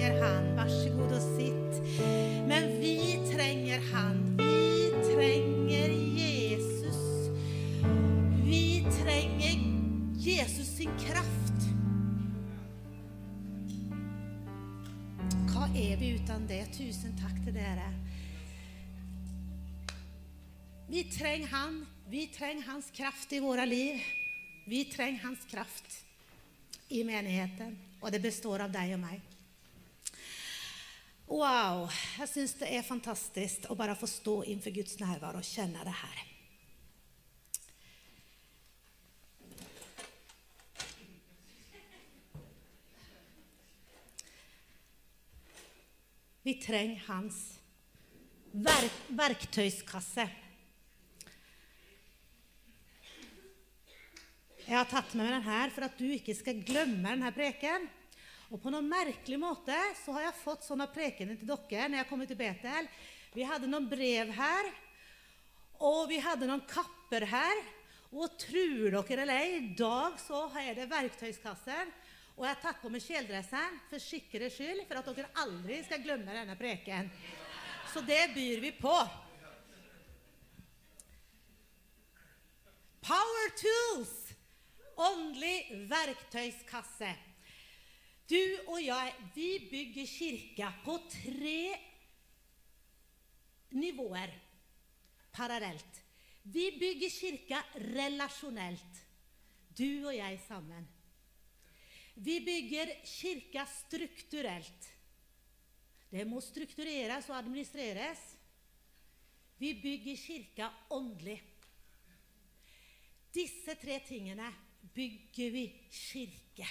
trenger han. Vær så god og sitt. Men vi trenger han. Vi trenger Jesus. Vi trenger Jesus sin kraft. Hva er vi uten det? Tusen takk til dere. Vi trenger han. Vi trenger hans kraft i våre liv. Vi trenger hans kraft i menigheten, og det består av deg og meg. Wow! Jeg syns det er fantastisk å bare få stå innenfor Guds nærvær og kjenne det her. Vi trenger hans verk verktøyskasse. Jeg har tatt med meg den her for at du ikke skal glemme denne preken. Og på noen merkelig måte så har jeg fått sånne prekener til dere når jeg kommer til Betel. Vi hadde noen brev her, og vi hadde noen kapper her. Og tror dere eller ei, i dag så er det verktøyskassen. Og jeg har tatt på meg kjeledressen for sikkerhets skyld, for at dere aldri skal glemme denne preken. Så det byr vi på. Power tools! Åndelig verktøyskasse. Du og jeg, vi bygger kirka på tre nivåer parallelt. Vi bygger kirka relasjonelt, du og jeg sammen. Vi bygger kirka strukturelt. Det må struktureres og administreres. Vi bygger kirka åndelig. Disse tre tingene bygger vi kirke.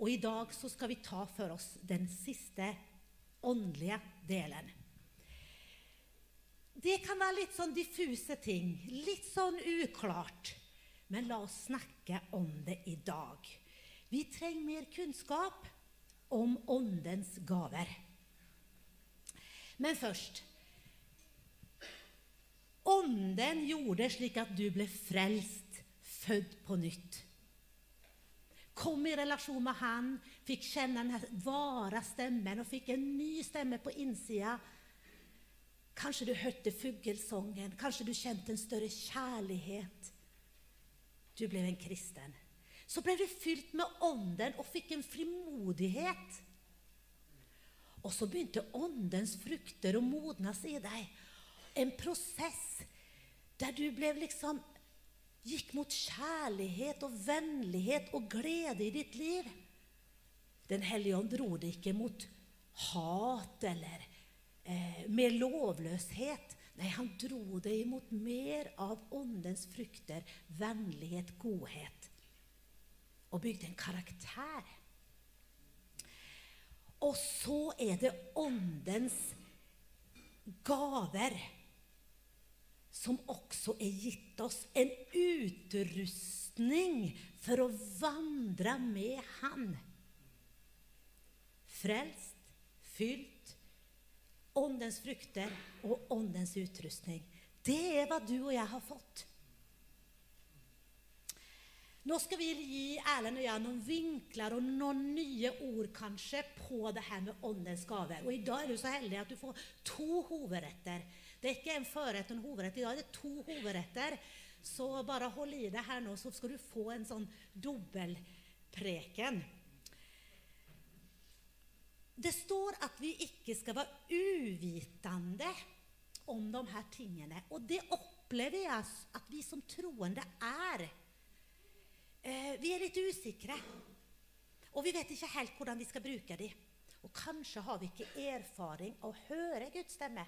Og i dag så skal vi ta for oss den siste åndelige delen. Det kan være litt sånn diffuse ting, litt sånn uklart. Men la oss snakke om det i dag. Vi trenger mer kunnskap om åndens gaver. Men først Ånden gjorde slik at du ble frelst, født på nytt. Kom i relasjon med Han, fikk kjenne den vare stemmen og fikk en ny stemme på innsida. Kanskje du hørte fuglesongen, kanskje du kjente en større kjærlighet. Du ble en kristen. Så ble du fylt med Ånden og fikk en frimodighet. Og så begynte Åndens frukter å modnes i deg en prosess der du ble liksom gikk mot kjærlighet og vennlighet og glede i ditt liv. Den hellige ånd dro det ikke mot hat eller eh, med lovløshet. Nei, han dro det imot mer av åndens frukter, vennlighet, godhet. Og bygde en karakter. Og så er det åndens gaver som også er gitt oss en utrustning for å vandre med Han. Frelst, fylt, åndens frukter og åndens utrustning. Det er hva du og jeg har fått. Nå skal vi gi Erlend og jeg noen vinkler og noen nye ord kanskje på det her med åndens gaver. Og I dag er du så heldig at du får to hovedretter. Det er ikke en førrett og en hovedrett. I dag er det to hovedretter. Så bare hold i det her nå, så skal du få en sånn dobbeltpreken. Det står at vi ikke skal være uvitende om de her tingene. Og det opplever jeg at vi som troende er. Eh, vi er litt usikre. Og vi vet ikke helt hvordan vi skal bruke dem. Og kanskje har vi ikke erfaring å høre Guds stemme.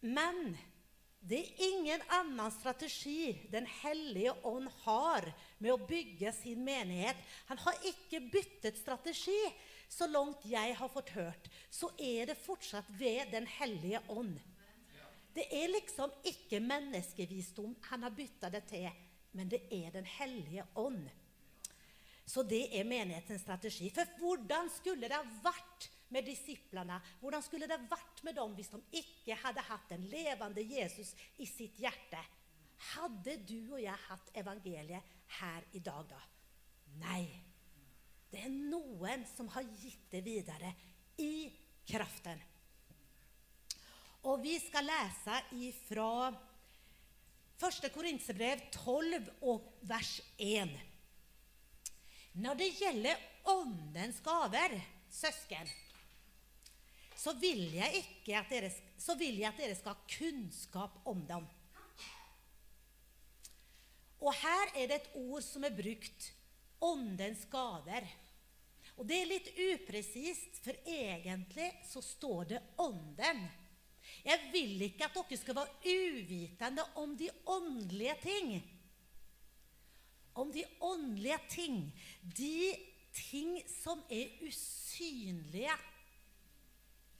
Men det er ingen annen strategi Den hellige ånd har med å bygge sin menighet. Han har ikke byttet strategi. Så langt jeg har fått hørt, så er det fortsatt ved Den hellige ånd. Det er liksom ikke menneskevisdom han har bytta det til, men det er Den hellige ånd. Så det er menighetens strategi. For hvordan skulle det ha vært med disiplene. Hvordan skulle det vært med dem hvis de ikke hadde hatt den levende Jesus i sitt hjerte? Hadde du og jeg hatt evangeliet her i dag, da? Nei. Det er noen som har gitt det videre i kraften. Og vi skal lese ifra 1. Korintsebrev 12 og vers 1. Når det gjelder åndens gaver, søsken, så vil jeg, ikke at dere, så vil jeg at dere skal ha kunnskap om dem. Og her er det et ord som er brukt åndens gaver. Og det er litt upresist, for egentlig så står det ånden. Jeg vil ikke at dere skal være uvitende om de åndelige ting. Om de åndelige ting. De ting som er usynlige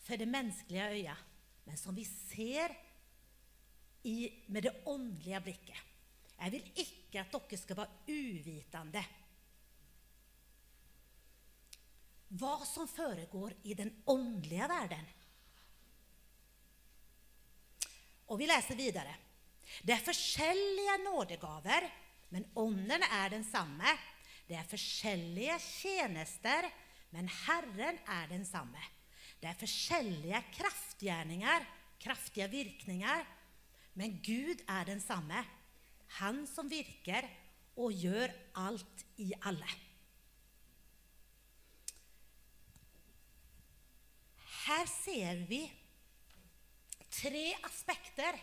for det menneskelige øyet, men som vi ser i, med det åndelige blikket. Jeg vil ikke at dere skal være uvitende hva som foregår i den åndelige verden. Og vi leser videre. Det er forskjellige nådegaver, men ånden er den samme. Det er forskjellige tjenester, men Herren er den samme. Det er forskjellige kraftgjerninger, kraftige virkninger, men Gud er den samme. Han som virker og gjør alt i alle. Her ser vi tre aspekter.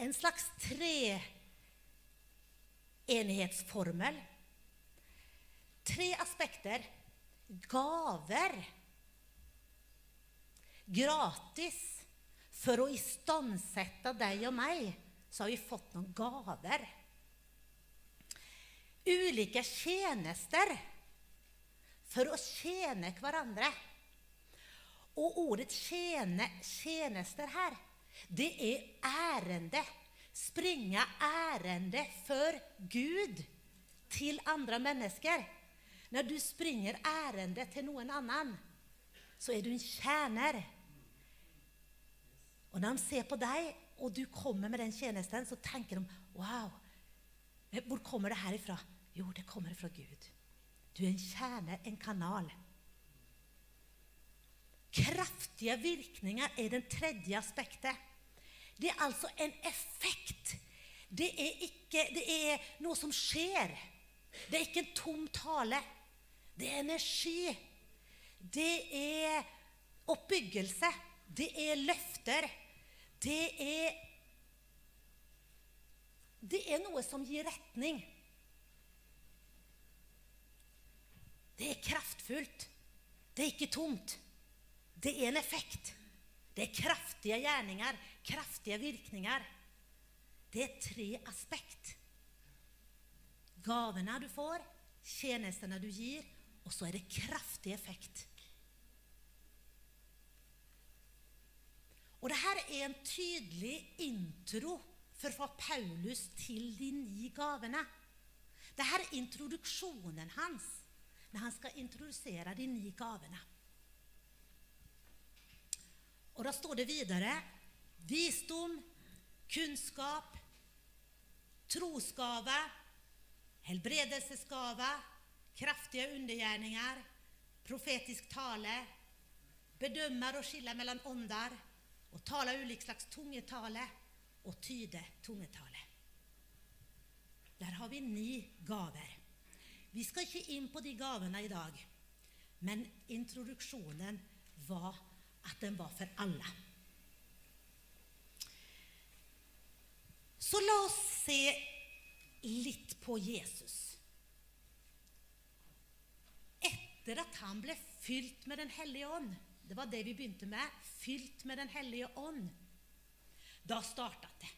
En slags treenighetsformel. Tre aspekter. Gaver. Gratis. For å istandsette deg og meg, så har vi fått noen gaver. Ulike tjenester for å tjene hverandre. Og ordet tjene, tjenester her, det er ærende. Springe ærende for Gud til andre mennesker. Når du springer ærende til noen annen, så er du en tjener. Og når de ser på deg, og du kommer med den tjenesten, så tenker de Wow, hvor kommer det her ifra? Jo, det kommer fra Gud. Du er en kjerne, en kanal. Kraftige virkninger er den tredje aspektet. Det er altså en effekt. Det er, ikke, det er noe som skjer. Det er ikke en tom tale. Det er energi. Det er oppbyggelse. Det er løfter. Det er Det er noe som gir retning. Det er kraftfullt. Det er ikke tomt. Det er en effekt. Det er kraftige gjerninger, kraftige virkninger. Det er tre aspekt. Gavene du får, tjenestene du gir, og så er det kraftig effekt. Og dette er en tydelig intro fra Paulus til de ni gavene. Dette er introduksjonen hans når han skal introdusere de ni gavene. Og Da står det videre visdom, kunnskap, trosgave, helbredelsesgave, kraftige undergjerninger, profetisk tale, bedømmer og skiller mellom ånder, og taler ulik slags tungetale og tyde tungetale. Der har vi ni gaver. Vi skal ikke inn på de gavene i dag, men introduksjonen var at den var for alle. Så la oss se litt på Jesus. Etter at han ble fylt med Den hellige ånd Det var det vi begynte med. Fylt med Den hellige ånd. Da startet det.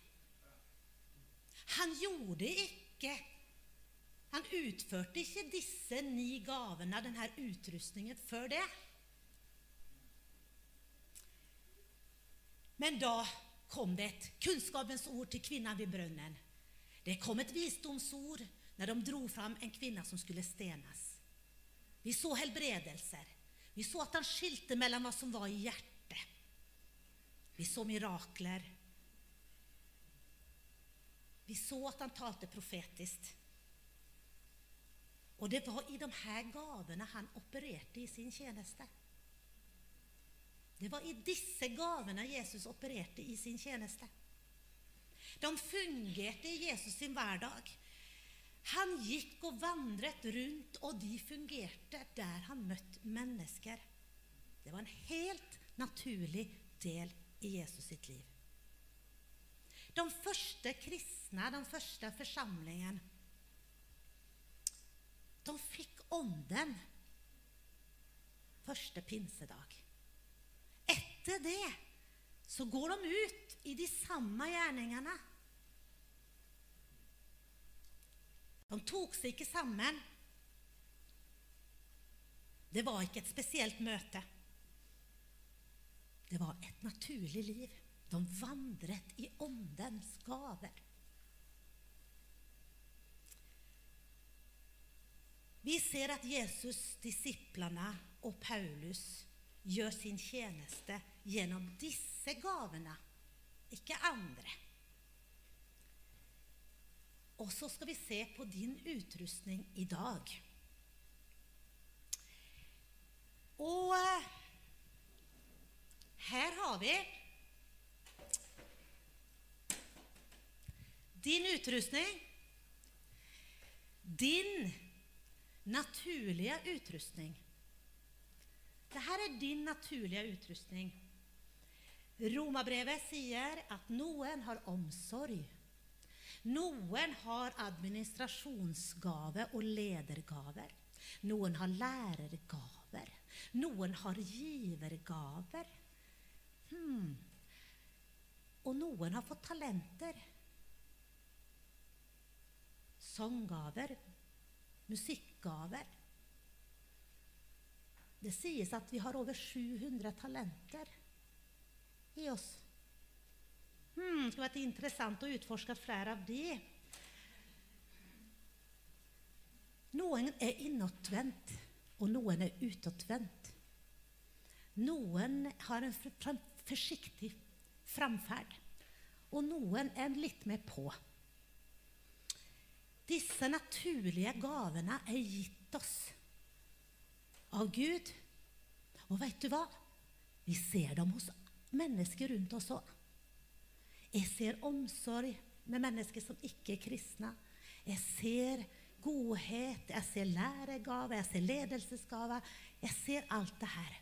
Han gjorde ikke han utførte ikke disse ni gavene, denne utrustningen, før det. Men da kom det et kunnskapens ord til kvinnen ved brønnen. Det kom et visdomsord når de dro fram en kvinne som skulle stenes. Vi så helbredelser. Vi så at han skilte mellom hva som var i hjertet. Vi så mirakler. Vi så at han talte profetisk. Og det var i de her gavene han opererte i sin tjeneste. Det var i disse gavene Jesus opererte i sin tjeneste. De fungerte i Jesus sin hverdag. Han gikk og vandret rundt, og de fungerte der han møtte mennesker. Det var en helt naturlig del i Jesus sitt liv. De første kristne, den første forsamlingen, de fikk Ånden første pinsedag. Etter det så går de ut i de samme gjerningene. De tok seg ikke sammen. Det var ikke et spesielt møte. Det var et naturlig liv. De vandret i åndens gaver. Vi ser at Jesus, disiplene og Paulus gjør sin tjeneste gjennom disse gavene, ikke andre. Og så skal vi se på din utrustning i dag. Og eh, her har vi din utrustning. Din naturlige utrustning. Dette er din naturlige utrustning. Romabrevet sier at noen har omsorg. Noen har administrasjonsgave og ledergaver. Noen har lærergaver. Noen har givergaver. Hmm. Og noen har fått talenter. Sanggaver, musikkgaver. Det sies at vi har over 700 talenter i oss. Hmm, det skulle vært interessant å utforske flere av de. Noen er innadvendt, og noen er utadvendt. Noen har en forsiktig framferd, og noen er litt mer på. Disse naturlige gavene er gitt oss av Gud. Og vet du hva? Vi ser dem hos mennesker rundt oss òg. Jeg ser omsorg med mennesker som ikke er kristne. Jeg ser godhet, jeg ser læregave, jeg ser ledelsesgave. Jeg ser alt det her.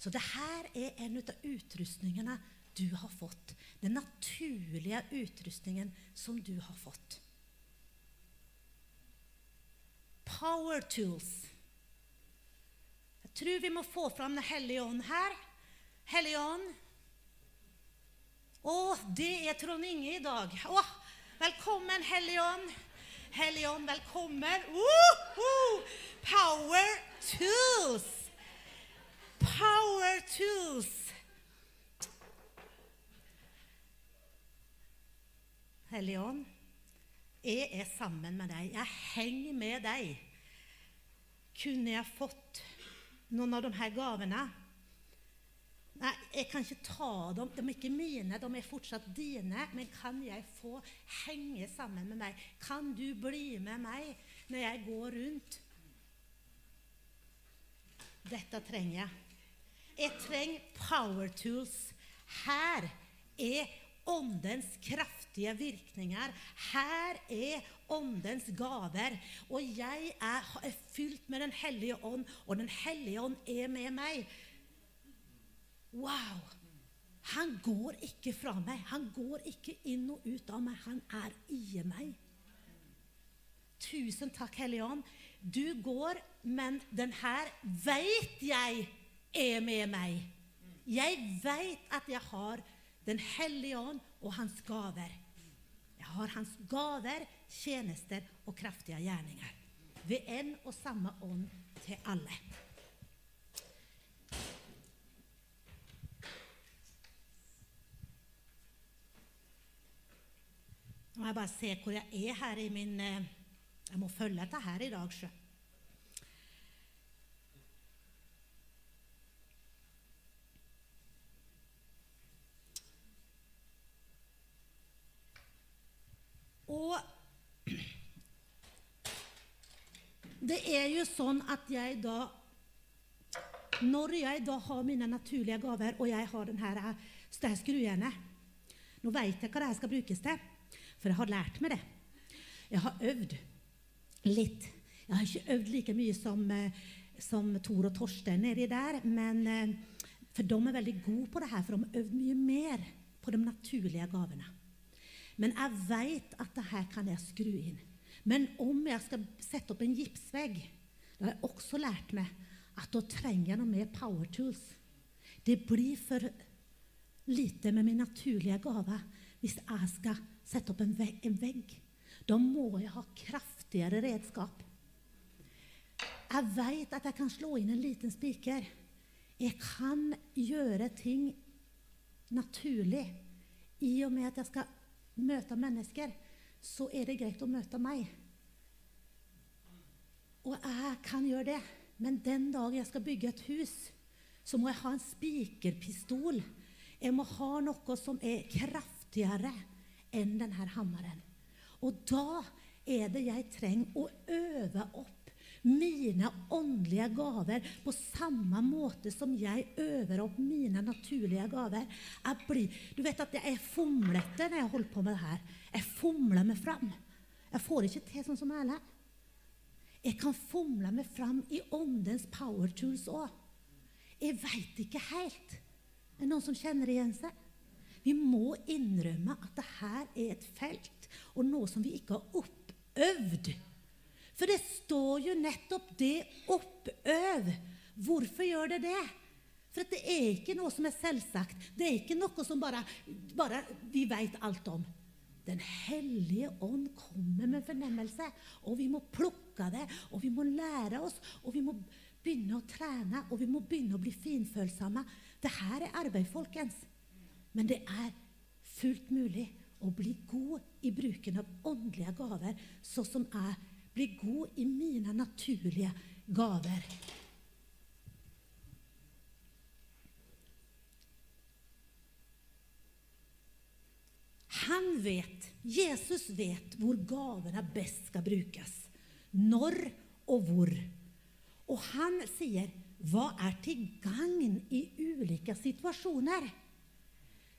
Så det her er en av utrustningene du har fått. Den naturlige utrustningen som du har fått. Power tools. Jeg tror vi må få fram Den hellige ånd her. Hellige ånd. Å, det er Trond Inge i dag. Å, velkommen, Helligånd. Helligånd, velkommen. Uh, uh. Power tools. Power tools. Helligånd, jeg er sammen med deg. Jeg henger med deg. Kunne jeg fått noen av de her gavene? Nei, jeg kan ikke ta dem. De er ikke mine, de er fortsatt dine. Men kan jeg få henge sammen med meg? Kan du bli med meg når jeg går rundt? Dette trenger jeg. Jeg trenger power tools. Her er åndens kraftige virkninger. Her er åndens gaver. Og jeg er, fylt med Den hellige ånd, og Den hellige ånd er med meg. Wow! Han går ikke fra meg. Han går ikke inn og ut av meg. Han er i meg. Tusen takk, Hellige Ånd. Du går, men den her veit jeg er med meg. Jeg veit at jeg har Den hellige ånd og hans gaver. Jeg har hans gaver, tjenester og kraftige gjerninger. Ved en og samme ånd til alle. Må jeg bare se hvor jeg er her i min eh, Jeg må følge dette her i dag, sjø. Og det er jo sånn at jeg da Når jeg da har mine naturlige gaver, og jeg har den her, så det her skrujernet Nå vet jeg hva det skal brukes til, for jeg har lært meg det. Jeg har øvd litt. Jeg har ikke øvd like mye som, eh, som Tor og Torstein nedi der, men, eh, for de er veldig gode på det her, for de har øvd mye mer på de naturlige gavene. Men jeg vet at det her kan jeg skru inn. Men om jeg skal sette opp en gipsvegg, da har jeg også lært meg at da trenger jeg noe mer power tools. Det blir for lite med min naturlige gave hvis jeg skal sette opp en vegg. En vegg. Da må jeg ha kraftigere redskap. Jeg vet at jeg kan slå inn en liten spiker. Jeg kan gjøre ting naturlig. I og med at jeg skal møte mennesker, så er det greit å møte meg. Og jeg kan gjøre det. Men den dag jeg skal bygge et hus, så må jeg ha en spikerpistol. Jeg må ha noe som er kraftigere enn denne hammeren. Og da er det jeg trenger å øve opp mine åndelige gaver på samme måte som jeg øver opp mine naturlige gaver. Blir, du vet at jeg er fomlete når jeg holder på med det her. Jeg fomler meg fram. Jeg får ikke til sånn som Erlend. Jeg kan fomle meg fram i åndens power tools òg. Jeg veit ikke helt. Er det noen som kjenner igjen seg? Vi må innrømme at det her er et felt og noe som vi ikke har oppøvd. For det står jo nettopp det 'oppøv'. Hvorfor gjør det det? For det er ikke noe som er selvsagt. Det er ikke noe som bare, bare vi veit alt om. Den hellige ånd kommer med fornemmelse, og vi må plukke det, og vi må lære oss, og vi må begynne å trene, og vi må begynne å bli finfølsomme. Det her er arbeid, folkens. Men det er fullt mulig å bli god i bruken av åndelige gaver, så som jeg blir god i mine naturlige gaver. Han vet, Jesus vet hvor gavene best skal brukes. Når og hvor. Og han sier, 'Hva er til gagn i ulike situasjoner?'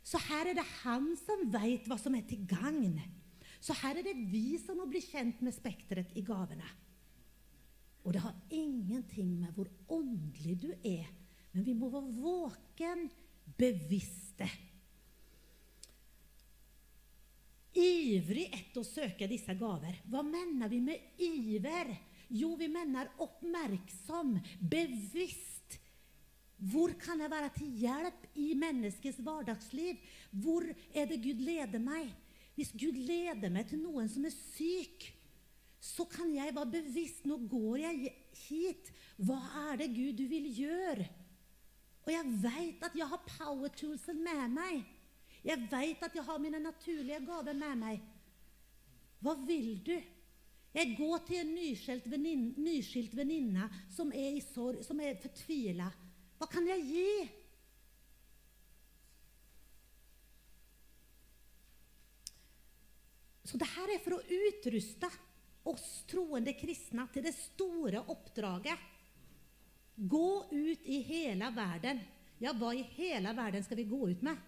Så her er det han som vet hva som er til gagn. Så her er det vi som må bli kjent med spekteret i gavene. Og det har ingenting med hvor åndelig du er, men vi må være våken, bevisste. Ivrig etter å søke disse gaver. Hva mener vi med iver? Jo, vi mener oppmerksom, bevisst. Hvor kan jeg være til hjelp i menneskets hverdagsliv? Hvor er det Gud leder meg? Hvis Gud leder meg til noen som er syk, så kan jeg være bevisst Nå går jeg hit. Hva er det Gud du vil gjøre? Og jeg veit at jeg har power toolsen med meg. Jeg veit at jeg har mine naturlige gaver med meg. Hva vil du? Jeg går til en nyskilt venninne, som er i sorg, som er fortvila. Hva kan jeg gi? Så det her er for å utruste oss troende kristne til det store oppdraget. Gå ut i hele verden. Ja, hva i hele verden skal vi gå ut med?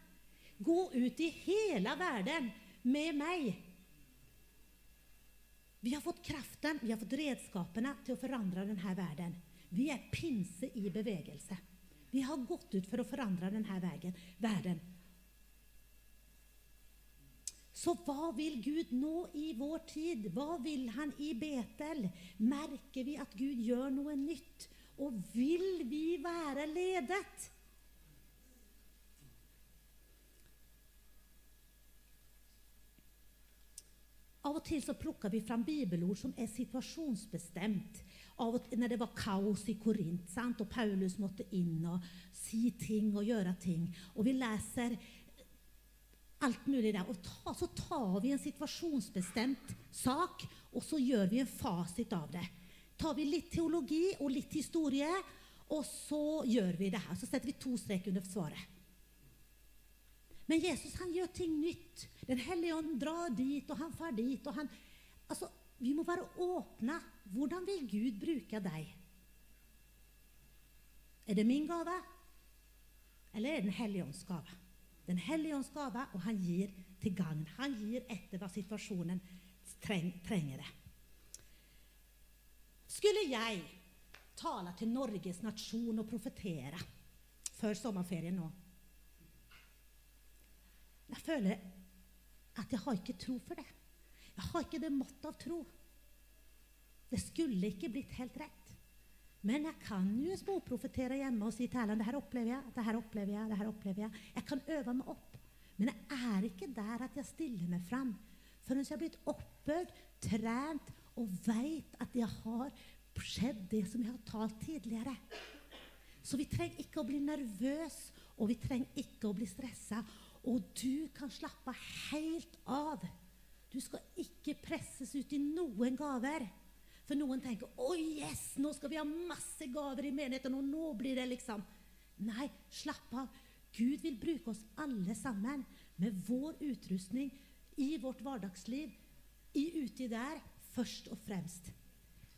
Gå ut i hele verden med meg. Vi har fått kraften, vi har fått redskapene til å forandre denne verden. Vi er pinse i bevegelse. Vi har gått ut for å forandre denne verden. Så hva vil Gud nå i vår tid? Hva vil Han i Betel? Merker vi at Gud gjør noe nytt? Og vil vi være ledet? Av og til så plukker vi fram bibelord som er situasjonsbestemt. Av og når det var kaos i Korint, sant? og Paulus måtte inn og si ting og gjøre ting. Og vi leser alt mulig der. Og ta, så tar vi en situasjonsbestemt sak, og så gjør vi en fasit av det. Tar vi litt teologi og litt historie, og så gjør vi det her. Så setter vi to strek under svaret. Men Jesus han gjør ting nytt. Den hellige ånd drar dit, og han drar dit. og han... Altså, vi må være åpne. Hvordan vil Gud bruke deg? Er det min gave, eller er det Den hellige ånds gave? Den hellige ånds gave, og han gir til gagn. Han gir etter hva situasjonen treng, trenger det. Skulle jeg tale til Norges nasjon og profetere før sommerferien nå Jeg føler at jeg har ikke tro for det. Jeg har ikke det måttet av tro. Det skulle ikke blitt helt rett. Men jeg kan jo småprofetere hjemme og si til Erlend det her opplever jeg, det her opplever jeg, det her opplever jeg. Jeg kan øve meg opp. Men jeg er ikke der at jeg stiller meg fram før jeg har blitt oppbøyd, trent og veit at jeg har skjedd det som jeg har talt tidligere. Så vi trenger ikke å bli nervøse, og vi trenger ikke å bli stressa. Og du kan slappe helt av. Du skal ikke presses ut i noen gaver. For noen tenker 'Å, oh yes, nå skal vi ha masse gaver i menigheten', og nå blir det liksom Nei, slapp av. Gud vil bruke oss alle sammen med vår utrustning i vårt hverdagsliv, i uti der, først og fremst.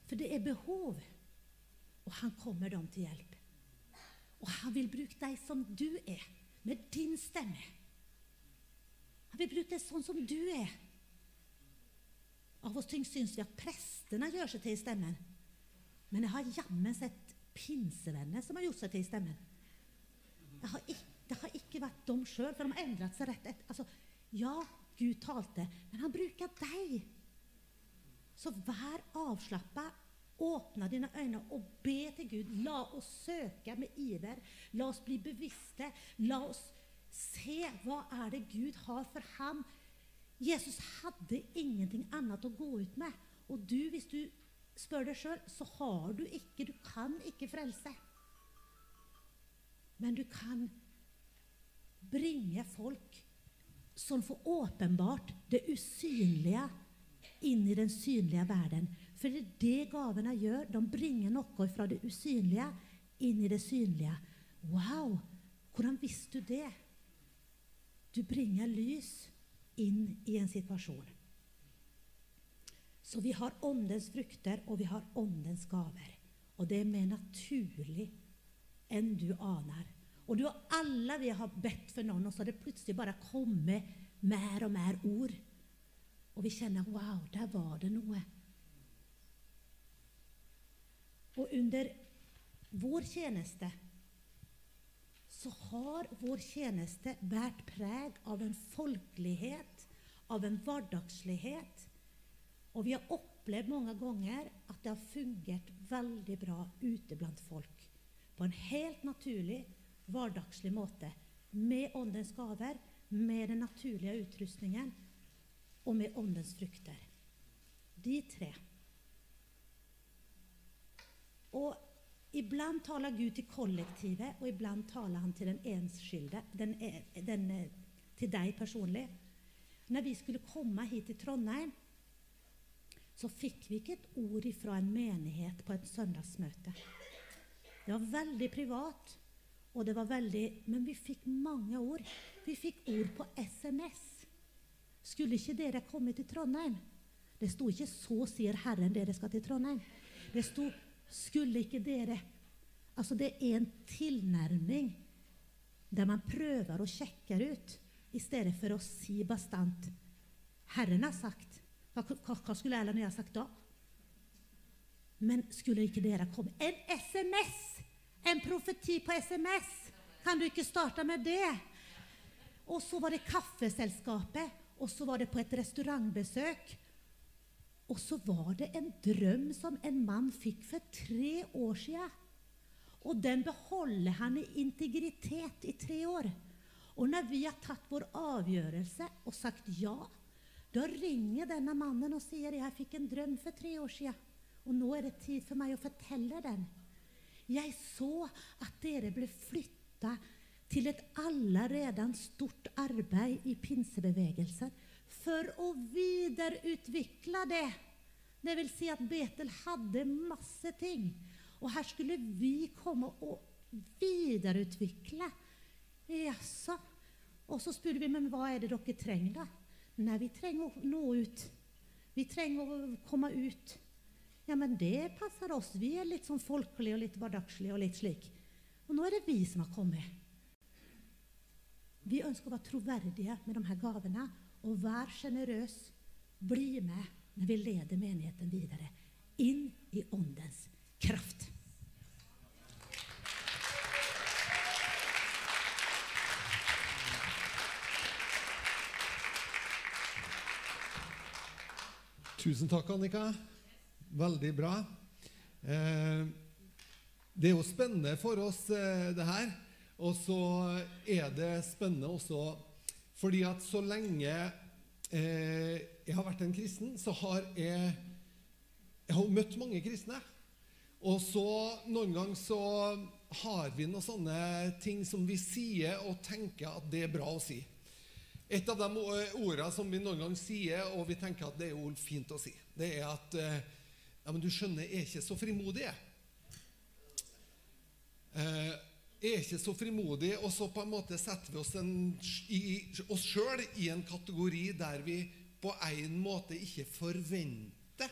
For det er behov, og han kommer dem til hjelp. Og han vil bruke deg som du er, med din stemme. Han vil bruke deg sånn som du er. Av og til syns vi at prestene gjør seg til i stemmen. Men jeg har jammen sett pinsevenner som har gjort seg til i stemmen. Har ikke, det har ikke vært dem sjøl, for de har endret seg rett etter. Altså, ja, Gud talte, men han bruker deg. Så vær avslappa. Åpne dine øyne og be til Gud. La oss søke med iver. La oss bli bevisste. La oss se hva er det Gud har for ham. Jesus hadde ingenting annet å gå ut med. Og du, hvis du spør deg sjøl, så har du ikke Du kan ikke frelse. Men du kan bringe folk som får åpenbart det usynlige inn i den synlige verden. For det er det gavene gjør. De bringer noe fra det usynlige inn i det synlige. Wow! Hvordan visste du det? Du bringer lys inn i en situasjon. Så vi har åndens frukter, og vi har åndens gaver. Og det er mer naturlig enn du aner. Og du og alle vi har bedt for noen, og så har det plutselig bare kommet mer og mer ord. Og vi kjenner Wow, der var det noe. Og under vår tjeneste så har vår tjeneste båret preg av en folkelighet, av en hverdagslighet. Og vi har opplevd mange ganger at det har fungert veldig bra ute blant folk. På en helt naturlig, hverdagslig måte. Med åndens gaver, med den naturlige utrustningen og med åndens frukter. De tre. Og Iblant taler Gud til kollektivet, og iblant taler han til den enskilde, den, den, til deg personlig. Når vi skulle komme hit til Trondheim, så fikk vi ikke et ord fra en menighet på et søndagsmøte. Det var veldig privat, og det var veldig, men vi fikk mange ord. Vi fikk ord på SMS. Skulle ikke dere komme til Trondheim? Det sto ikke 'Så sier Herren dere skal til Trondheim'. Det sto skulle ikke dere Altså, det er en tilnærming der man prøver å sjekke ut, i stedet for å si bastant Herren har sagt hva, hva skulle Erlend og jeg sagt da? Men skulle ikke dere komme En SMS! En profeti på SMS! Kan du ikke starte med det? Og så var det kaffeselskapet, og så var det på et restaurantbesøk. Og så var det en drøm som en mann fikk for tre år siden. Og den beholder han i integritet i tre år. Og når vi har tatt vår avgjørelse og sagt ja, da ringer denne mannen og sier jeg fikk en drøm for tre år siden, og nå er det tid for meg å fortelle den. Jeg så at dere ble flytta til et allerede stort arbeid i pinsebevegelsen for å videreutvikle det. Det vil si at Betel hadde masse ting. Og her skulle vi komme og videreutvikle. Jaså. Og så spurte vi men hva er det dere trenger, da? Nei, vi trenger å nå ut Vi trenger å komme ut. Ja, men det passer oss. Vi er litt sånn folkelige og litt hverdagslige og litt slik. Og nå er det vi som har kommet. Vi ønsker å være troverdige med de her gavene og vær sjenerøs. Bli med når vi leder menigheten videre inn i Åndens kraft. Tusen takk, Annika. Veldig bra. Eh, det er jo spennende for oss, eh, det her. Og så er det spennende også fordi at så lenge eh, jeg har vært en kristen, så har jeg, jeg har møtt mange kristne. Og så noen ganger så har vi noen sånne ting som vi sier og tenker at det er bra å si. Et av de ordene som vi noen ganger sier, og vi tenker at det er jo fint å si, det er at ja, men du skjønner, jeg er ikke så frimodig. Jeg er ikke så frimodig, og så på en måte setter vi oss, en, i, oss sjøl i en kategori der vi på en måte ikke forventer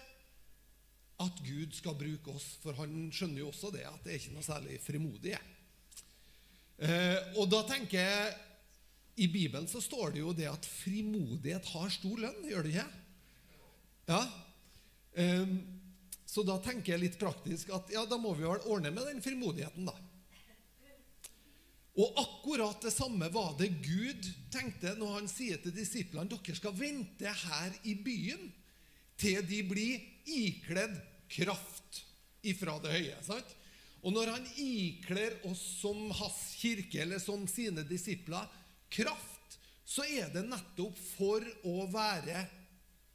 at Gud skal bruke oss, for han skjønner jo også det, at det er ikke noe særlig frimodig. og da tenker jeg i Bibelen så står det jo det at frimodighet har stor lønn, gjør det ikke? Ja. Eh, så da tenker jeg litt praktisk at ja, da må vi vel ordne med den frimodigheten, da. Og akkurat det samme var det Gud tenkte når han sier til disiplene dere skal vente her i byen til de blir ikledd kraft ifra det høye. sant? Og når han ikler oss som hans kirke eller som sine disipler kraft, så er det nettopp for å være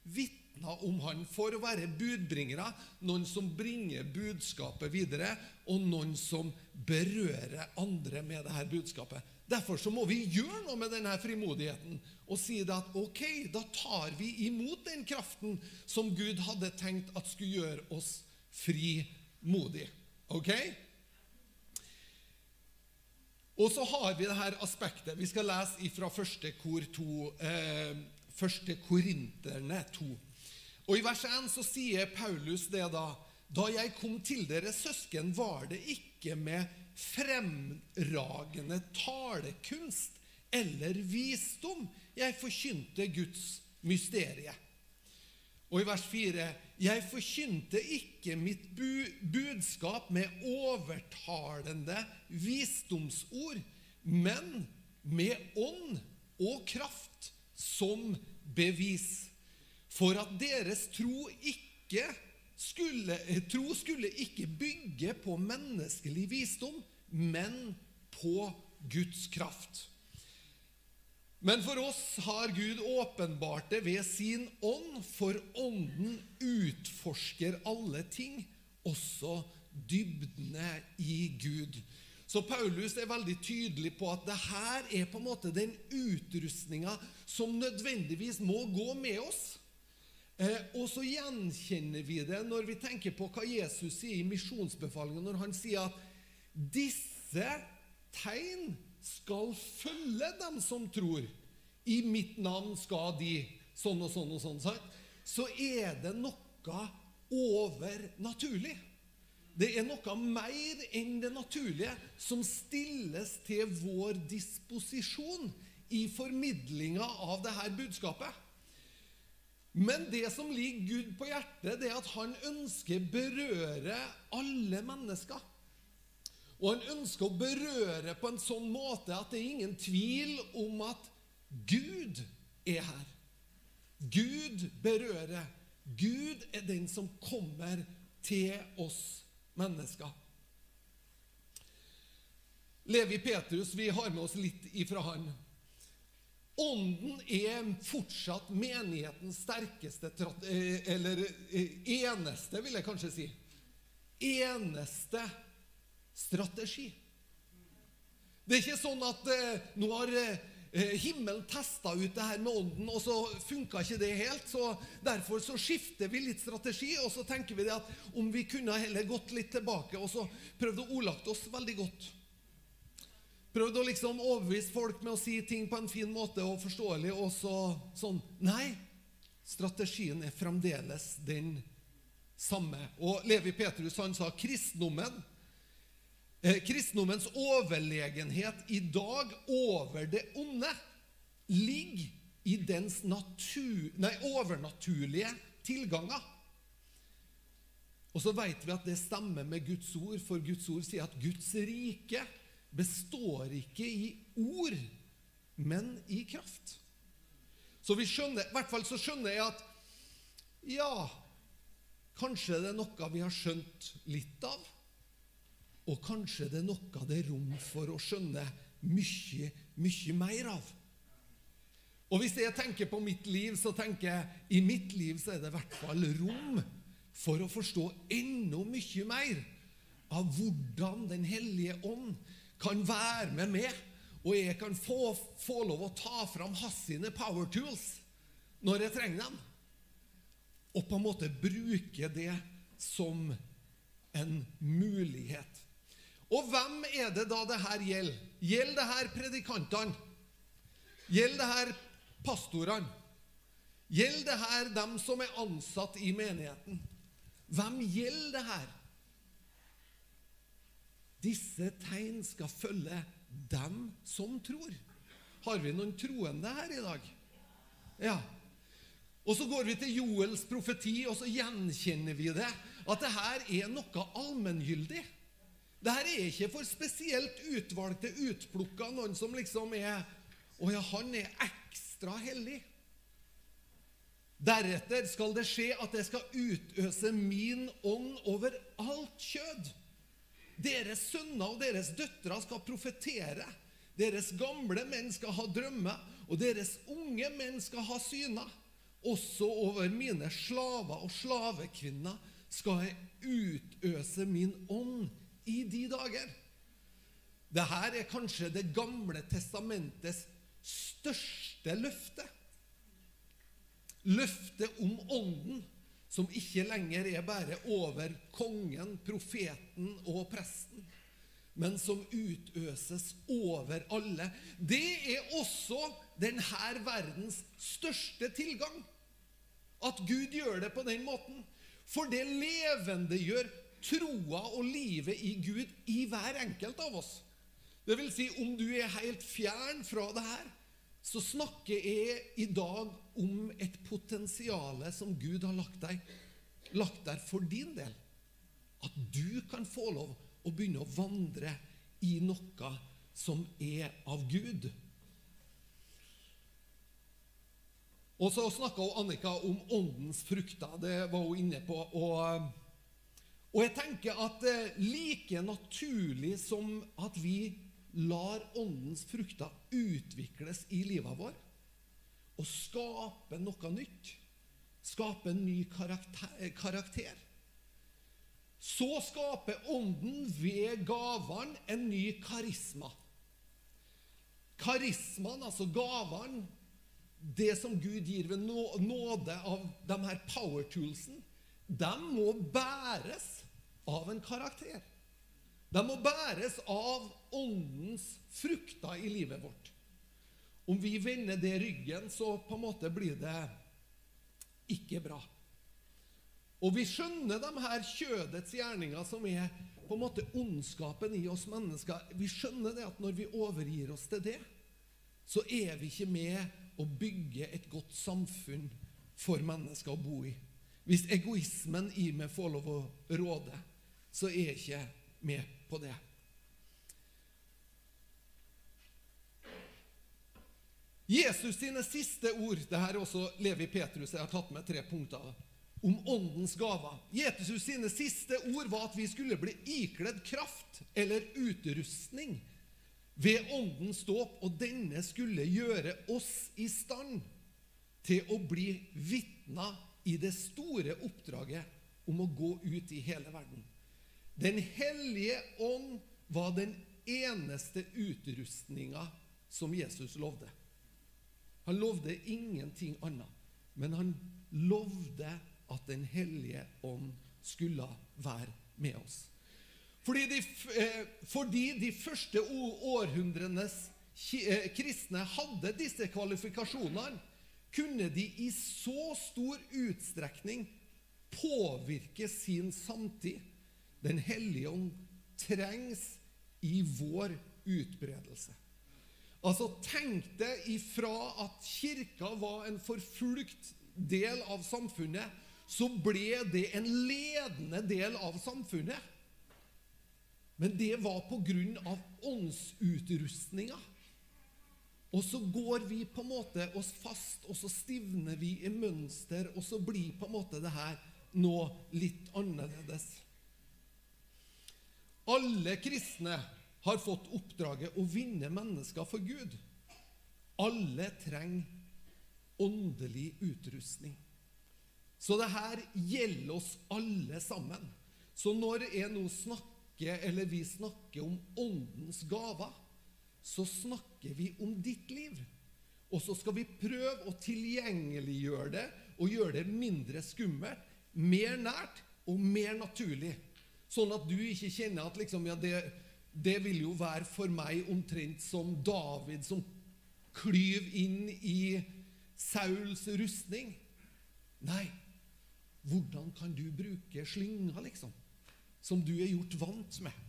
vitner om han, for å være budbringere, noen som bringer budskapet videre, og noen som berører andre med dette budskapet. Derfor så må vi gjøre noe med denne frimodigheten og si det at ok, da tar vi imot den kraften som Gud hadde tenkt at skulle gjøre oss frimodige. Ok? Og så har vi dette aspektet. Vi skal lese fra første kor 2, eh, første Korinterne 2. Og I vers 1 så sier Paulus det da Da jeg kom til dere søsken, var det ikke med fremragende talekunst eller visdom jeg forkynte Guds mysterie. Og i vers 4.: Jeg forkynte ikke mitt bu budskap med overtalende visdomsord, men med ånd og kraft som bevis, for at deres tro ikke skulle, tro skulle ikke bygge på menneskelig visdom, men på Guds kraft. Men for oss har Gud åpenbart det ved sin ånd, for ånden utforsker alle ting, også dybdene i Gud. Så Paulus er veldig tydelig på at det her er på en måte den utrustninga som nødvendigvis må gå med oss. Eh, og så gjenkjenner vi det når vi tenker på hva Jesus sier i misjonsbefalingen, når han sier at disse tegn skal følge dem som tror. I mitt navn skal de sånn og sånn og sånn. Så er det noe overnaturlig. Det er noe mer enn det naturlige som stilles til vår disposisjon i formidlinga av dette budskapet. Men det som ligger Gud på hjertet, det er at han ønsker å berøre alle mennesker. Og han ønsker å berøre på en sånn måte at det er ingen tvil om at Gud er her. Gud berører. Gud er den som kommer til oss mennesker. Levi Petrus, vi har med oss litt ifra han. Ånden er fortsatt menighetens sterkeste Eller eneste, vil jeg kanskje si. Eneste strategi. Det er ikke sånn at eh, nå har eh, himmelen testa ut det her med ånden, og så funka ikke det helt. så Derfor så skifter vi litt strategi, og så tenker vi det at om vi kunne heller gått litt tilbake og så prøvde å ordlagt oss veldig godt. Prøvd å liksom overbevise folk med å si ting på en fin måte og forståelig, og så sånn Nei, strategien er fremdeles den samme. Og Levi Petrus han sa kristendommen eh, Kristendommens overlegenhet i dag over det onde ligger i dens natur, nei, overnaturlige tilganger. Og så vet vi at det stemmer med Guds ord, for Guds ord sier at Guds rike består ikke i ord, men i kraft. Så vi skjønner, i hvert fall så skjønner jeg at ja, kanskje det er noe vi har skjønt litt av, og kanskje det er noe det er rom for å skjønne mye, mye mer av. Og hvis jeg tenker på mitt liv, så tenker jeg i mitt liv så er det i hvert fall rom for å forstå enda mye mer av hvordan Den hellige ånd kan være med meg, og jeg kan få, få lov å ta fram hans sine power tools når jeg trenger dem, og på en måte bruke det som en mulighet. Og hvem er det da det her gjelder? Gjelder det her predikantene? Gjelder det her pastorene? Gjelder det her dem som er ansatt i menigheten? Hvem gjelder det her? Disse tegn skal følge dem som tror. Har vi noen troende her i dag? Ja. Og så går vi til Joels profeti, og så gjenkjenner vi det. At det her er noe allmenngyldig. Det her er ikke for spesielt utvalgte, utplukka noen som liksom er Å ja, han er ekstra hellig. Deretter skal det skje at jeg skal utøse min ånd over alt kjød. Deres sønner og deres døtre skal profetere. Deres gamle menn skal ha drømmer, og deres unge menn skal ha syner. Også over mine slaver og slavekvinner skal jeg utøse min ånd i de dager. Dette er kanskje Det gamle testamentets største løfte. Løftet om Ånden, som ikke lenger er bare over kongen, profeten og presten, men som utøses over alle. Det er også denne verdens største tilgang. At Gud gjør det på den måten. For det levendegjør troa og livet i Gud i hver enkelt av oss. Det vil si, om du er helt fjern fra det her, så snakker jeg i dag om et potensial som Gud har lagt, deg, lagt der for din del. At du kan få lov å begynne å vandre i noe som er av Gud. Og så snakka Annika om åndens frukter. Det var hun inne på. Og, og jeg tenker at eh, like naturlig som at vi lar åndens frukter utvikles i livet vår og skape noe nytt, skape en ny karakter, så skaper ånden ved gavene en ny karisma. Karismaen, altså gavene, det som Gud gir ved nåde av de her power toolsen, de må bæres av en karakter. De må bæres av åndens frukter i livet vårt. Om vi vender det ryggen, så på en måte blir det ikke bra. Og vi skjønner de her kjødets gjerninger, som er på en måte ondskapen i oss mennesker. Vi skjønner det at når vi overgir oss til det, så er vi ikke med å bygge et godt samfunn for mennesker å bo i. Hvis egoismen i meg får lov å råde, så er jeg ikke med på det. Jesus sine siste ord det her er også Levi Petrus, jeg har tatt med tre punkter om åndens gaver. Jesus sine siste ord var at vi skulle bli ikledd kraft eller utrustning ved åndens dåp, og denne skulle gjøre oss i stand til å bli vitner i det store oppdraget om å gå ut i hele verden. Den hellige ånd var den eneste utrustninga som Jesus lovde. Han lovde ingenting annet, men han lovde at Den hellige ånd skulle være med oss. Fordi de, eh, fordi de første århundrenes eh, kristne hadde disse kvalifikasjonene. kunne de i så stor utstrekning påvirke sin samtid. Den hellige ånd trengs i vår utbredelse. Altså, Tenk deg ifra at kirka var en forfulgt del av samfunnet, så ble det en ledende del av samfunnet. Men det var av åndsutrustninga. Og så går vi på en måte oss fast, og så stivner vi i mønster, og så blir på en måte det her nå litt annerledes. Alle kristne har fått oppdraget å vinne mennesker for Gud. Alle trenger åndelig utrustning. Så det her gjelder oss alle sammen. Så når jeg nå snakker, eller vi snakker om åndens gaver, så snakker vi om ditt liv. Og så skal vi prøve å tilgjengeliggjøre det og gjøre det mindre skummelt, mer nært og mer naturlig. Sånn at du ikke kjenner at liksom, ja, det, det vil jo være for meg omtrent som David som klyv inn i Sauls rustning. Nei, hvordan kan du bruke slynga, liksom, som du er gjort vant med?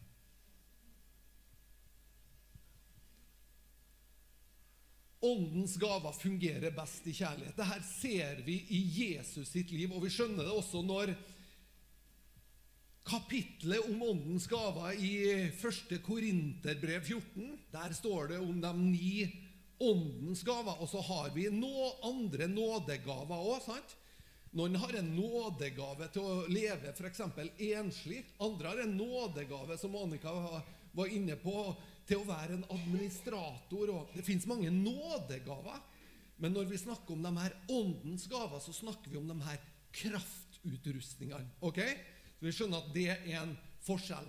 Åndens gaver fungerer best i kjærlighet. Dette ser vi i Jesus sitt liv, og vi skjønner det også når kapitlet om åndens gaver i 1. Korinterbrev 14 Der står det om de ni åndens gaver, og så har vi noen andre nådegaver òg. Noen har en nådegave til å leve f.eks. enslig. Andre har en nådegave, som Annika var inne på, til å være en administrator. Det fins mange nådegaver. Men når vi snakker om de her åndens gaver, så snakker vi om de her kraftutrustningene. ok? Så Vi skjønner at det er en forskjell.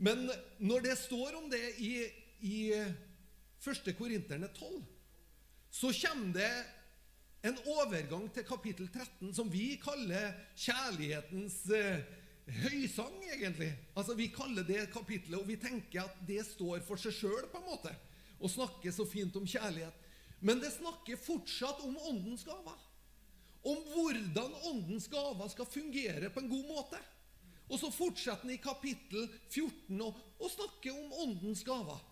Men når det står om det i, i 1. Korinterne 12, så kommer det en overgang til kapittel 13 som vi kaller kjærlighetens eh, høysang, egentlig. Altså Vi kaller det kapittelet, og vi tenker at det står for seg sjøl, på en måte. Og snakker så fint om kjærlighet. Men det snakker fortsatt om åndens gaver. Om hvordan åndens gaver skal fungere på en god måte. Og så fortsetter han i kapittel 14 å snakke om åndens gaver.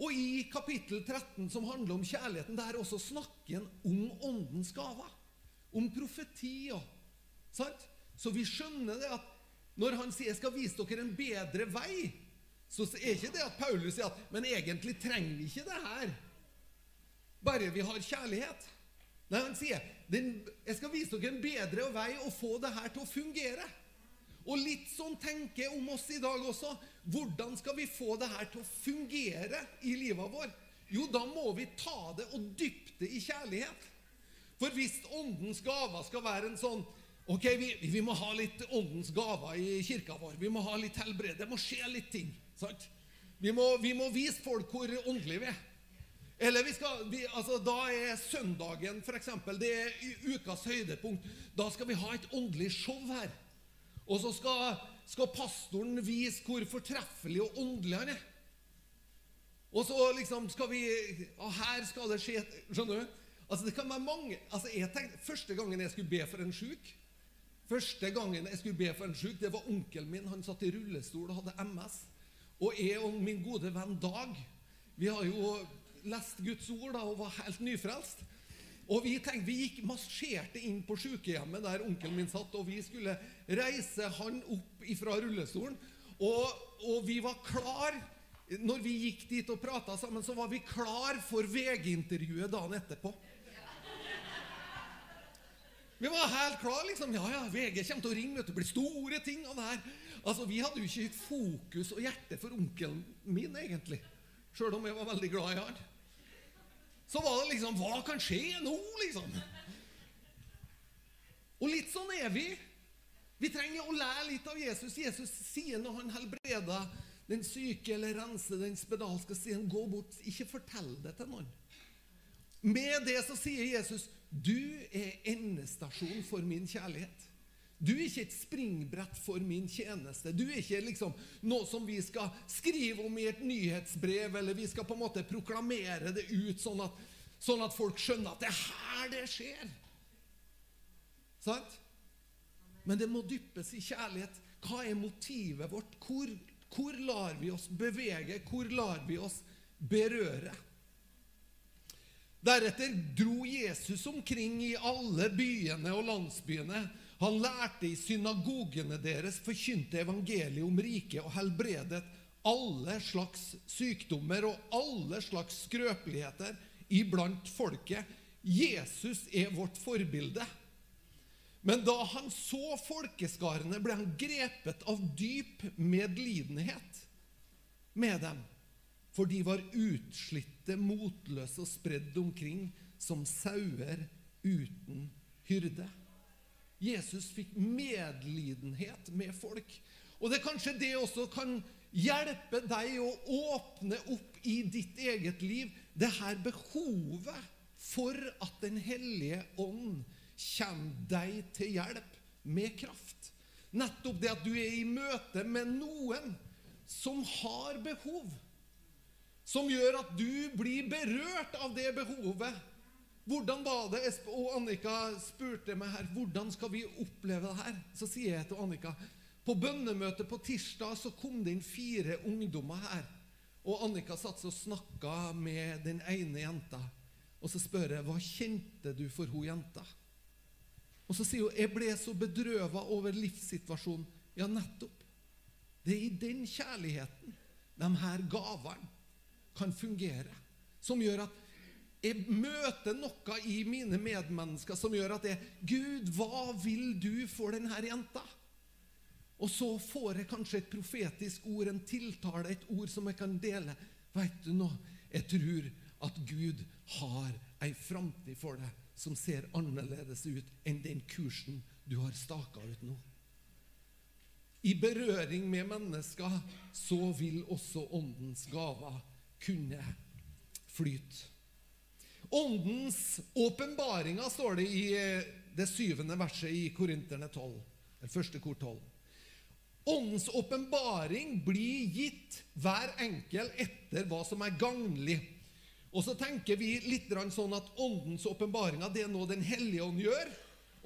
Og i kapittel 13, som handler om kjærligheten, der også snakker han om åndens gaver. Om profeti og sant? Så vi skjønner det at når han sier 'jeg skal vise dere en bedre vei', så er ikke det at Paulus sier at 'men egentlig trenger vi ikke det her', bare vi har kjærlighet. Nei, han sier 'jeg skal vise dere en bedre vei og få det her til å fungere'. Og litt sånn tenker jeg om oss i dag også. Hvordan skal vi få det her til å fungere i livet vår? Jo, da må vi ta det og dyppe det i kjærlighet. For hvis åndens gaver skal være en sånn Ok, vi, vi, må ha litt åndens gaver i kirka vår. Vi må ha litt helbred. Det må skje litt ting. sant? Vi må, vi må vise folk hvor åndelige vi er. Eller vi skal, vi, altså, Da er søndagen for eksempel, det er ukas høydepunkt. Da skal vi ha et åndelig show her. Og så skal, skal pastoren vise hvor fortreffelig og åndelig han er. Og så liksom skal vi Og her skal det skje Skjønner du? Altså det kan være mange altså jeg tenkte, Første gangen jeg skulle be for en sjuk Første gangen jeg skulle be for en sjuk, det var onkelen min. Han satt i rullestol og hadde MS. Og jeg og min gode venn Dag Vi har jo lest Guds ord da, og var helt nyfrelst. Og vi tenkte, vi gikk marsjerte inn på sykehjemmet der onkelen min satt, og vi skulle reise han opp fra rullestolen. Og, og vi var klar Når vi gikk dit og prata sammen, så var vi klar for VG-intervjuet dagen etterpå. Vi var helt klar, liksom. Ja, ja, VG kommer til å ringe. Det blir store ting av det her. Altså, Vi hadde jo ikke fokus og hjerte for onkelen min, egentlig. Sjøl om jeg var veldig glad i han så var det liksom Hva kan skje nå, liksom? Og litt sånn er vi. Vi trenger å lære litt av Jesus. Jesus sier når han helbreder den syke eller renser den spedalske, sier han, gå bort, ikke fortell det til noen. Med det så sier Jesus, du er endestasjon for min kjærlighet. Du er ikke et springbrett for min tjeneste. Du er ikke liksom noe som vi skal skrive om i et nyhetsbrev, eller vi skal på en måte proklamere det ut sånn at, sånn at folk skjønner at det er her det skjer. Sant? Men det må dyppes i kjærlighet. Hva er motivet vårt? Hvor, hvor lar vi oss bevege? Hvor lar vi oss berøre? Deretter dro Jesus omkring i alle byene og landsbyene. Han lærte i synagogene deres, forkynte evangeliet om riket og helbredet alle slags sykdommer og alle slags skrøpeligheter iblant folket. Jesus er vårt forbilde. Men da han så folkeskarene, ble han grepet av dyp medlidenhet med dem. For de var utslitte, motløse og spredd omkring som sauer uten hyrde. Jesus fikk medlidenhet med folk. Og det er kanskje det også kan hjelpe deg å åpne opp i ditt eget liv det her behovet for at Den hellige ånd kommer deg til hjelp med kraft. Nettopp det at du er i møte med noen som har behov, som gjør at du blir berørt av det behovet. Hvordan var det? Og Annika spurte meg her hvordan skal vi oppleve det her. Så sier jeg til Annika på bønnemøtet på tirsdag så kom det inn fire ungdommer her. Og Annika satt og snakka med den ene jenta. Og så spør jeg hva kjente du for hun jenta. Og så sier hun jeg ble så bedrøva over livssituasjonen. Ja, nettopp. Det er i den kjærligheten de her gavene kan fungere. Som gjør at jeg møter noe i mine medmennesker som gjør at jeg Gud, hva vil du for denne jenta? Og så får jeg kanskje et profetisk ord, en tiltale, et ord som jeg kan dele. Vet du noe? Jeg tror at Gud har ei framtid for deg som ser annerledes ut enn den kursen du har staka ut nå. I berøring med mennesker så vil også åndens gaver kunne flyte. Åndens åpenbaringer, står det i eh, det syvende verset i Korinterne 12. Den første kor 12. Åndens åpenbaring blir gitt hver enkel etter hva som er gagnlig. Og så tenker vi litt sånn at åndens åpenbaringer er noe Den hellige ånd gjør.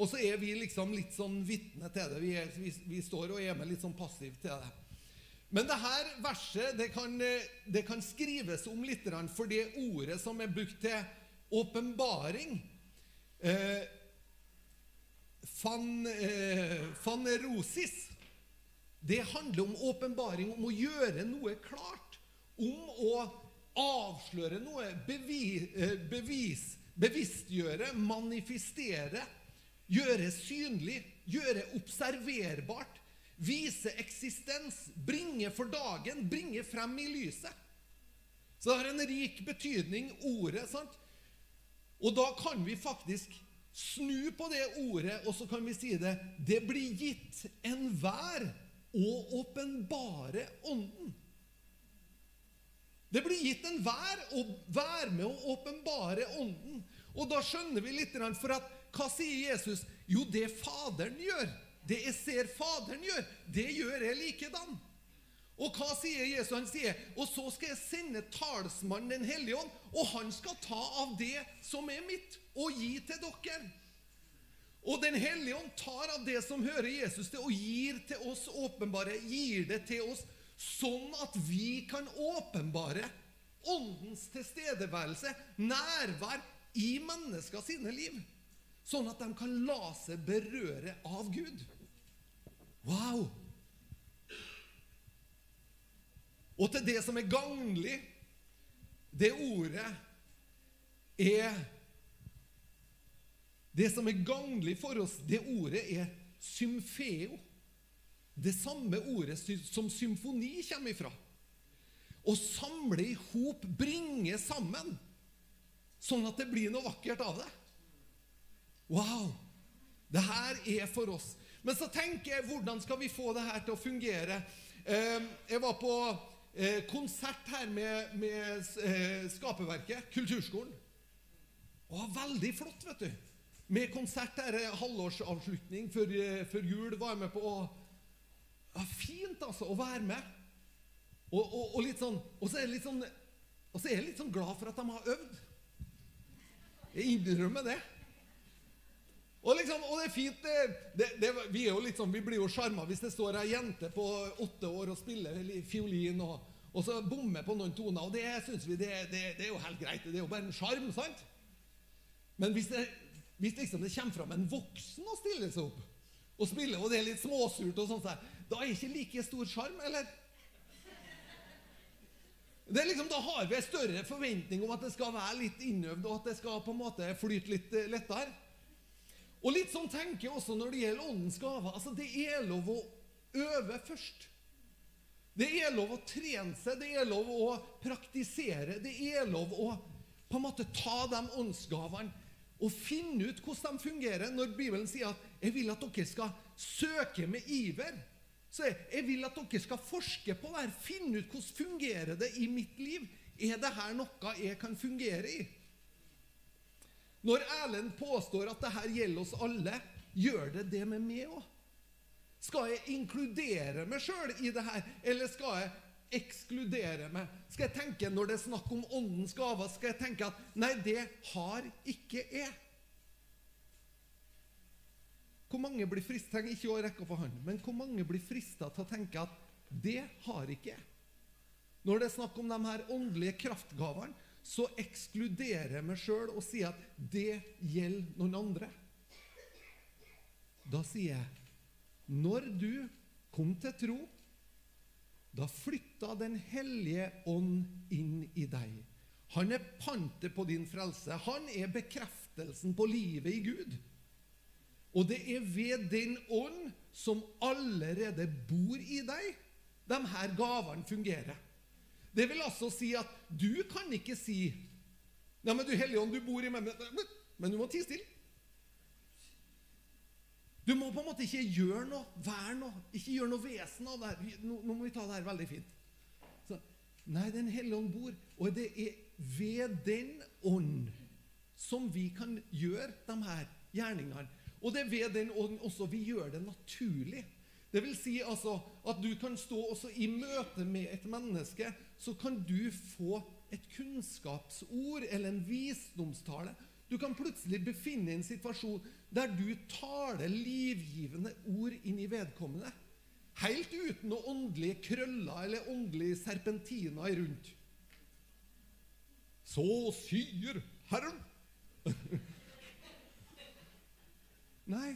Og så er vi liksom litt sånn vitne til det. Vi, er, vi, vi, står og er med litt sånn passivt til det. Men det her verset det kan, det kan skrives om litt for det ordet som er brukt til åpenbaring. Eh, fan, eh, fanerosis. Det handler om åpenbaring, om å gjøre noe klart. Om å avsløre noe, bevis, eh, bevis bevisstgjøre, manifestere Gjøre synlig, gjøre observerbart, vise eksistens, bringe for dagen, bringe frem i lyset. Så det har en rik betydning, ordet. sant? Og da kan vi faktisk snu på det ordet, og så kan vi si det Det blir gitt enhver å åpenbare Ånden. Det blir gitt enhver å være med å åpenbare Ånden. Og da skjønner vi litt, for at hva sier Jesus? Jo, det Faderen gjør, det jeg ser Faderen gjør, det gjør jeg likedan. Og hva sier Jesus? Han sier, og så skal jeg sende talsmannen Den hellige ånd, og han skal ta av det som er mitt, og gi til dere. Og Den hellige ånd tar av det som hører Jesus til, og gir til oss åpenbare, gir det til oss, sånn at vi kan åpenbare Åndens tilstedeværelse, nærvær, i mennesker sine liv. Sånn at de kan la seg berøre av Gud. Wow! Og til det som er gagnlig, det ordet er Det som er gagnlig for oss, det ordet er symfeo. Det samme ordet som symfoni kommer ifra. Å samle i hop, bringe sammen, sånn at det blir noe vakkert av det. Wow! Det her er for oss. Men så tenker jeg hvordan skal vi få det her til å fungere? Ehm, jeg var på eh, konsert her med, med eh, Skaperverket, Kulturskolen. Og veldig flott, vet du. Med konsert her, halvårsavslutning før, eh, før jul. Var jeg med på ja, Fint, altså, å være med. Og, og, og, litt sånn, og så er jeg litt sånn, og så er jeg litt sånn glad for at de har øvd. Jeg innrømmer det. Og, liksom, og det er fint det, det, det, Vi er sånn, vi blir jo sjarma hvis det står ei jente på åtte år og spiller fiolin og, og så bommer på noen toner. Og det syns vi det, er jo helt greit. Det er jo bare en sjarm, sant? Men hvis, det, hvis liksom kommer fram en voksen og stiller seg opp og spiller, og det er litt småsurt, og sånt, da er det ikke like stor sjarm, eller? Er liksom, Da har vi en større forventning om at det skal være litt innøvd, og at det skal på en måte flyte litt lettere. Og litt sånn tenker jeg også når det gjelder åndens gaver. Altså, Det er lov å øve først. Det er lov å trene seg, det er lov å praktisere. Det er lov å på en måte ta de åndsgavene og finne ut hvordan de fungerer. Når Bibelen sier at 'jeg vil at dere skal søke med iver', så jeg, jeg vil at dere skal forske på det her. Finne ut hvordan fungerer det i mitt liv. Er det her noe jeg kan fungere i? Når Erlend påstår at dette gjelder oss alle, gjør det det med meg òg? Skal jeg inkludere meg sjøl i det her, eller skal jeg ekskludere meg? Skal jeg tenke, Når det er snakk om åndens gaver, skal jeg tenke at nei, det har ikke jeg? Hvor mange blir frista ikke å rekke opp hånden, men hvor mange blir frista til å tenke at det har ikke jeg? Når det er snakk om de her åndelige kraftgavene, så ekskluderer jeg meg sjøl og sier at det gjelder noen andre. Da sier jeg når du kom til tro, da flytta Den hellige ånd inn i deg. Han er pantet på din frelse. Han er bekreftelsen på livet i Gud. Og det er ved den ånd som allerede bor i deg, de her gavene fungerer. Det vil altså si at du kan ikke si Ja, men du Hellige Ånd, du bor i meg, men du må tie stille. Du må på en måte ikke gjøre noe, være noe, ikke gjøre noe vesen av det her. Nå, nå, må vi ta det her veldig fint. Så, nei, Den hellige ånd bor, og det er ved den ånd som vi kan gjøre de her gjerningene. Og det er ved den ånd også vi gjør det naturlig. Det vil si altså at du kan stå også i møte med et menneske, så kan du få et kunnskapsord eller en visdomstale. Du kan plutselig befinne deg i en situasjon der du taler livgivende ord inn i vedkommende. Helt uten noe åndelige krøller eller åndelige serpentiner rundt. Så sier Herren Nei,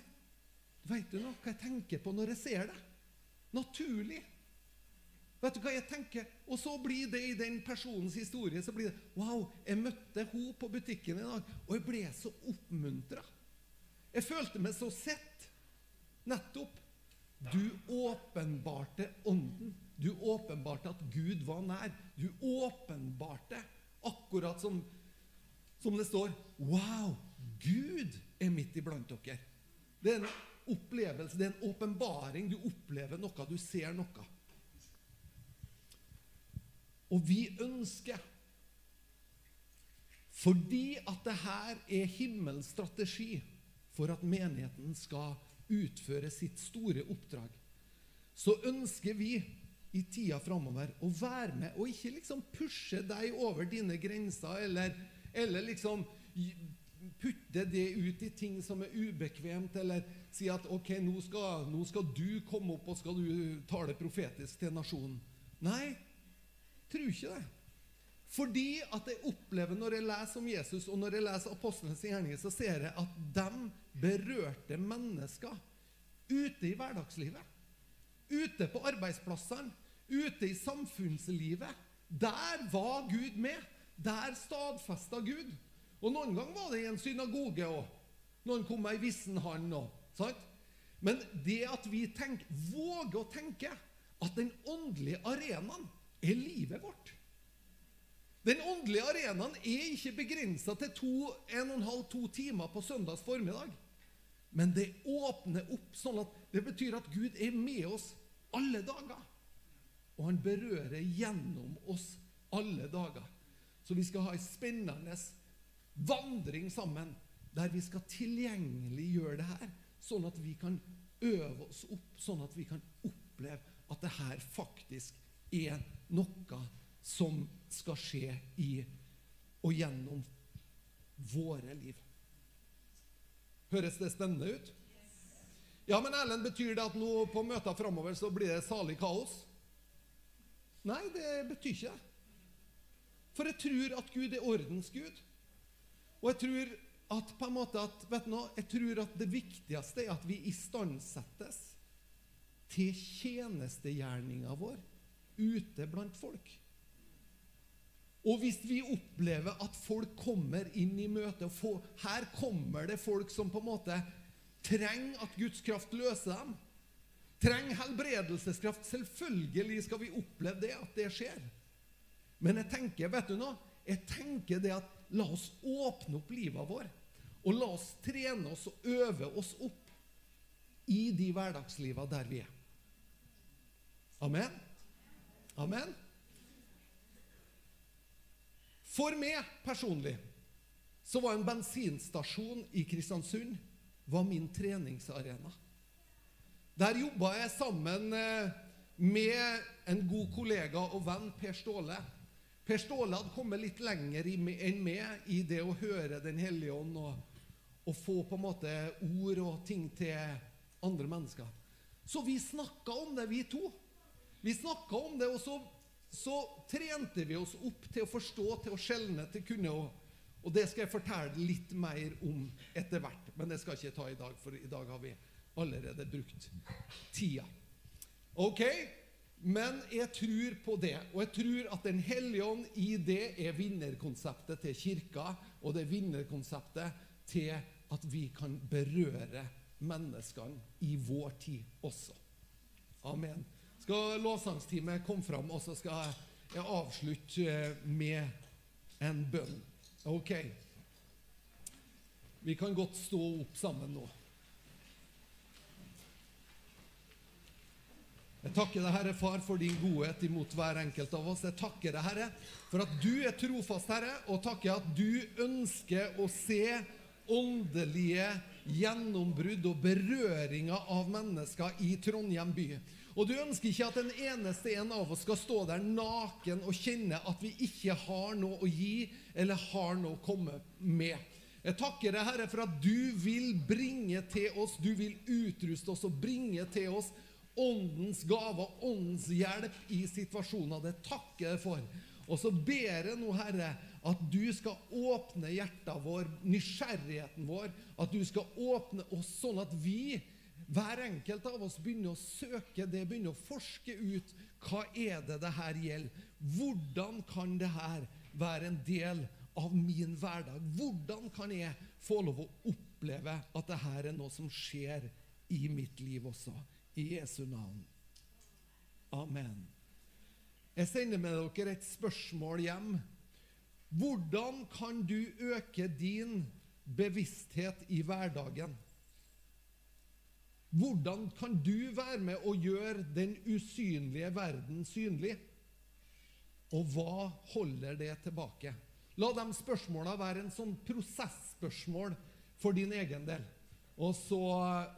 Vet du noe jeg tenker på når jeg ser det? Naturlig. Vet du hva jeg tenker? Og så blir det i den personens historie så blir det Wow, jeg møtte henne på butikken i dag, og jeg ble så oppmuntra. Jeg følte meg så sett. Nettopp. Du åpenbarte Ånden. Du åpenbarte at Gud var nær. Du åpenbarte, akkurat som, som det står Wow, Gud er midt iblant dere. Det er en opplevelse, det er en åpenbaring. Du opplever noe, du ser noe. Og vi ønsker fordi at det her er himmelens strategi for at menigheten skal utføre sitt store oppdrag, så ønsker vi i tida framover å være med og ikke liksom pushe deg over dine grenser eller, eller liksom putte det ut i ting som er ubekvemt, eller si at ok, nå skal, nå skal du komme opp og skal du tale profetisk til nasjonen. Nei, tror ikke det. Fordi at jeg opplever når jeg leser om Jesus og når jeg leser apostlenes gjerninger, så ser jeg at de berørte mennesker ute i hverdagslivet. Ute på arbeidsplassene, ute i samfunnslivet. Der var Gud med. Der stadfesta Gud. Og noen ganger var det i en synagoge òg. Noen kom med ei vissen hand òg. Men det at vi tenker, våger å tenke at den åndelige arenaen er livet vårt Den åndelige arenaen er ikke begrensa til to, en og en halv, to timer på søndags formiddag. Men det åpner opp sånn at det betyr at Gud er med oss alle dager. Og han berører gjennom oss alle dager. Så vi skal ha ei spennende vandring sammen, der vi skal tilgjengeliggjøre det her, sånn at vi kan øve oss opp, sånn at vi kan oppleve at det her faktisk er noe som skal skje i og gjennom våre liv. Høres det spennende ut? Ja, men Erlend, betyr det at nå på møter framover så blir det salig kaos? Nei, det betyr ikke det. For jeg tror at Gud er ordens Gud. Og jeg tror at på en måte at, vet du noe, jeg tror at det viktigste er at vi istandsettes til tjenestegjerninga vår ute blant folk. Og hvis vi opplever at folk kommer inn i møtet og får, Her kommer det folk som på en måte trenger at Guds kraft løser dem. Trenger helbredelseskraft. Selvfølgelig skal vi oppleve det, at det skjer. Men jeg tenker, vet du noe? Jeg tenker det at la oss åpne opp livet vår. Og la oss trene oss og øve oss opp i de hverdagsliva der vi er. Amen? Amen? For meg personlig så var en bensinstasjon i Kristiansund var min treningsarena. Der jobba jeg sammen eh, med en god kollega og venn, Per Ståle. Per Ståle hadde kommet litt lenger enn meg i det å høre Den hellige ånd og, og, få på en måte ord og ting til andre mennesker. Så vi snakka om det, vi to. Vi snakka om det, og så, så, trente vi oss opp til å forstå, til å skjelne, til kunne å og det skal jeg fortelle litt mer om etter hvert. Men det skal jeg ikke ta i dag, for i dag har vi allerede brukt tida. Ok? Men jeg tror på det. Og jeg tror at Den hellige ånd i det er vinnerkonseptet til kirka, og det er vinnerkonseptet til at vi kan berøre menneskene i vår tid også. Amen. Skal lovsangsteamet komme fram, og så skal jeg avslutte med en bønn. Ok. Vi kan godt stå opp sammen nå. Jeg takker deg, Herre Far, for din godhet imot hver enkelt av oss. Jeg takker deg, Herre, for at du er trofast, Herre, og takker at du ønsker å se åndelige gjennombrudd og berøringer av mennesker i Trondheim by. Og du ønsker ikke at den eneste en av oss skal stå der naken og kjenne at vi ikke har noe å gi eller har noe å komme med. Jeg takker deg, Herre, for at du vil bringe til oss, du vil utruste oss og bringe til oss åndens gave, åndens hjelp i situasjoner. Det takker jeg for. Og så ber jeg nå, Herre, at du skal åpne hjertet vår, nysgjerrigheten vår, at du skal åpne oss sånn at vi, hver enkelt av oss, begynner å søke det, begynner å forske ut hva er det det her gjelder. Hvordan kan det her være en del av min hverdag? Hvordan kan jeg få lov å oppleve at det her er noe som skjer i mitt liv også? I Jesu navn. Amen. Jeg sender med dere et spørsmål hjem. Hvordan kan du øke din bevissthet i hverdagen? Hvordan kan du være med å gjøre den usynlige verden synlig? Og hva holder det tilbake? La de spørsmåla være en sånn prosessspørsmål for din egen del. Og så,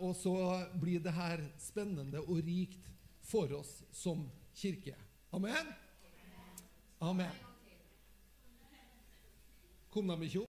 og så blir det her spennende og rikt for oss som kirke. Amen? Amen. Kom de ikke opp?